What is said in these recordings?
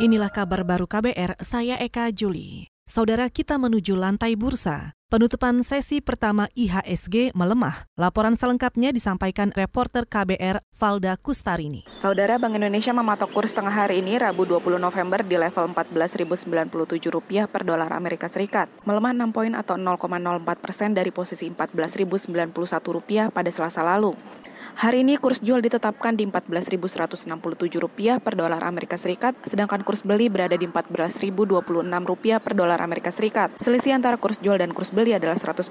Inilah kabar baru KBR, saya Eka Juli. Saudara kita menuju lantai bursa. Penutupan sesi pertama IHSG melemah. Laporan selengkapnya disampaikan reporter KBR Valda Kustarini. Saudara Bank Indonesia mematok kurs tengah hari ini Rabu 20 November di level 14.097 rupiah per dolar Amerika Serikat, melemah 6 poin atau 0,04 persen dari posisi 14.091 rupiah pada Selasa lalu. Hari ini kurs jual ditetapkan di 14.167 rupiah per dolar Amerika Serikat, sedangkan kurs beli berada di 14.026 rupiah per dolar Amerika Serikat. Selisih antara kurs jual dan kurs beli adalah 141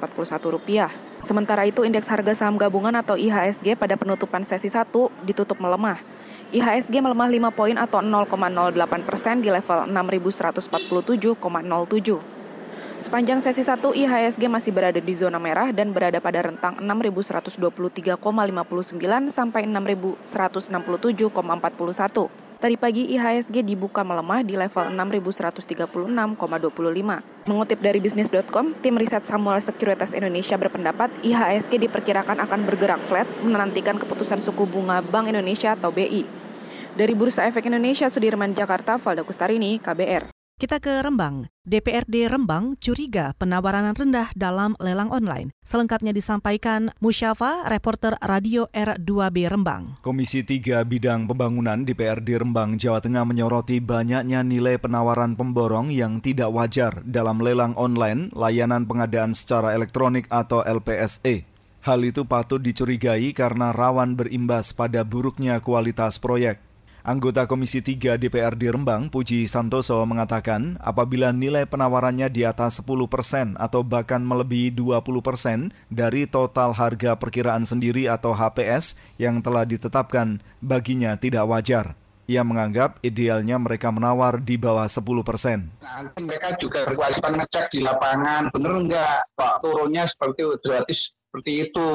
rupiah. Sementara itu, indeks harga saham gabungan atau IHSG pada penutupan sesi 1 ditutup melemah. IHSG melemah 5 poin atau 0,08 persen di level 6.147,07. Sepanjang sesi 1, IHSG masih berada di zona merah dan berada pada rentang 6.123,59 sampai 6.167,41. Tadi pagi IHSG dibuka melemah di level 6.136,25. Mengutip dari bisnis.com, tim riset Samuel Securities Indonesia berpendapat IHSG diperkirakan akan bergerak flat menantikan keputusan suku bunga Bank Indonesia atau BI. Dari Bursa Efek Indonesia, Sudirman Jakarta, Valda Kustarini, KBR. Kita ke Rembang. DPRD Rembang curiga penawaran rendah dalam lelang online. Selengkapnya disampaikan Musyafa, reporter Radio R2B Rembang. Komisi 3 Bidang Pembangunan DPRD Rembang, Jawa Tengah menyoroti banyaknya nilai penawaran pemborong yang tidak wajar dalam lelang online layanan pengadaan secara elektronik atau LPSE. Hal itu patut dicurigai karena rawan berimbas pada buruknya kualitas proyek. Anggota Komisi 3 DPRD Rembang, Puji Santoso, mengatakan apabila nilai penawarannya di atas 10 persen atau bahkan melebihi 20 persen dari total harga perkiraan sendiri atau HPS yang telah ditetapkan, baginya tidak wajar. Ia menganggap idealnya mereka menawar di bawah 10 persen. Nah, mereka juga berkewajiban ngecek di lapangan, benar enggak kok turunnya seperti gratis seperti itu.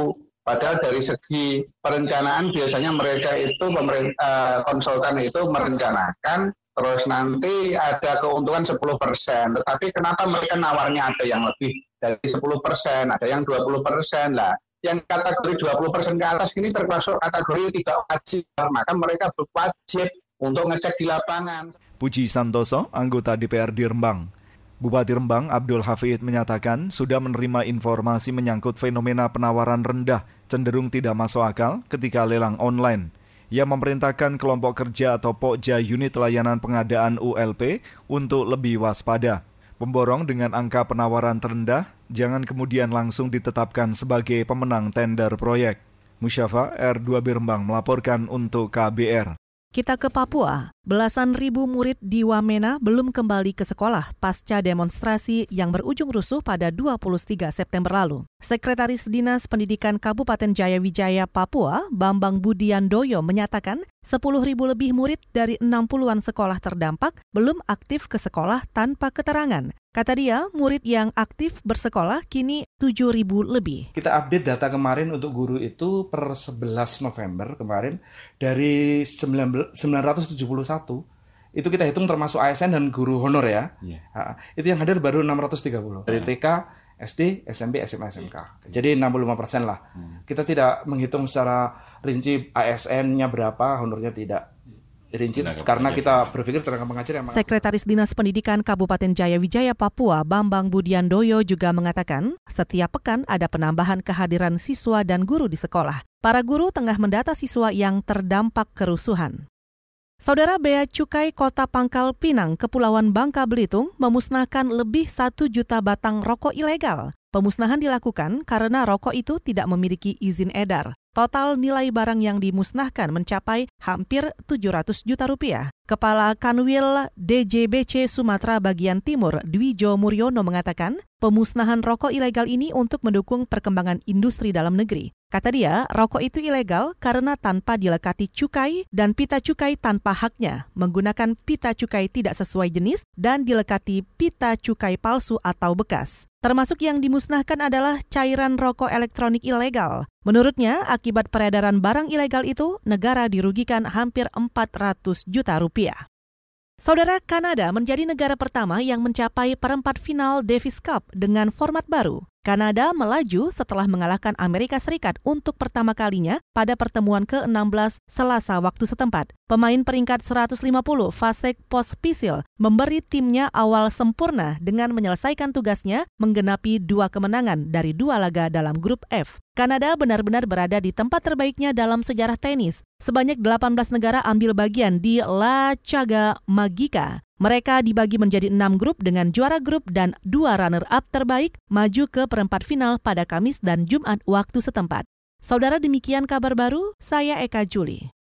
Padahal dari segi perencanaan biasanya mereka itu pemerintah konsultan itu merencanakan terus nanti ada keuntungan 10 persen. Tetapi kenapa mereka nawarnya ada yang lebih dari 10 persen, ada yang 20 persen lah. Yang kategori 20 persen ke atas ini termasuk kategori tidak wajib, maka mereka berwajib untuk ngecek di lapangan. Puji Santoso, anggota DPRD Rembang. Bupati Rembang Abdul Hafid menyatakan sudah menerima informasi menyangkut fenomena penawaran rendah cenderung tidak masuk akal ketika lelang online. Ia memerintahkan kelompok kerja atau Pokja Unit Layanan Pengadaan ULP untuk lebih waspada. Pemborong dengan angka penawaran terendah jangan kemudian langsung ditetapkan sebagai pemenang tender proyek. Musyafa R2 Rembang melaporkan untuk KBR. Kita ke Papua. Belasan ribu murid di Wamena belum kembali ke sekolah pasca demonstrasi yang berujung rusuh pada 23 September lalu. Sekretaris Dinas Pendidikan Kabupaten Jayawijaya, Papua, Bambang Budiandoyo menyatakan 10 ribu lebih murid dari 60-an sekolah terdampak belum aktif ke sekolah tanpa keterangan. Kata dia, murid yang aktif bersekolah kini 7 ribu lebih. Kita update data kemarin untuk guru itu per 11 November kemarin dari 9, 971 itu kita hitung termasuk ASN dan guru honor ya. Yeah. Iya. itu yang hadir baru 630 dari TK, SD, SMP, SMA, SMK. Jadi 65 persen lah. Hmm. Kita tidak menghitung secara rinci ASN-nya berapa, honornya tidak rinci tenaga karena kita berpikir tenaga pengajar yang Sekretaris Dinas Pendidikan Kabupaten Jayawijaya Papua Bambang Budiandoyo juga mengatakan setiap pekan ada penambahan kehadiran siswa dan guru di sekolah. Para guru tengah mendata siswa yang terdampak kerusuhan. Saudara Bea Cukai Kota Pangkal Pinang, Kepulauan Bangka Belitung memusnahkan lebih satu juta batang rokok ilegal. Pemusnahan dilakukan karena rokok itu tidak memiliki izin edar. Total nilai barang yang dimusnahkan mencapai hampir 700 juta rupiah. Kepala Kanwil DJBC Sumatera bagian Timur, Dwijo Muryono mengatakan, pemusnahan rokok ilegal ini untuk mendukung perkembangan industri dalam negeri. Kata dia, rokok itu ilegal karena tanpa dilekati cukai dan pita cukai tanpa haknya, menggunakan pita cukai tidak sesuai jenis dan dilekati pita cukai palsu atau bekas. Termasuk yang dimusnahkan adalah cairan rokok elektronik ilegal. Menurutnya, akibat peredaran barang ilegal itu, negara dirugikan hampir 400 juta rupiah. Saudara Kanada menjadi negara pertama yang mencapai perempat final Davis Cup dengan format baru. Kanada melaju setelah mengalahkan Amerika Serikat untuk pertama kalinya pada pertemuan ke-16 Selasa waktu setempat. Pemain peringkat 150 Vasek Pospisil memberi timnya awal sempurna dengan menyelesaikan tugasnya menggenapi dua kemenangan dari dua laga dalam grup F. Kanada benar-benar berada di tempat terbaiknya dalam sejarah tenis. Sebanyak 18 negara ambil bagian di La Chaga Magica. Mereka dibagi menjadi enam grup dengan juara grup dan dua runner-up terbaik maju ke perempat final pada Kamis dan Jumat waktu setempat. Saudara demikian kabar baru, saya Eka Juli.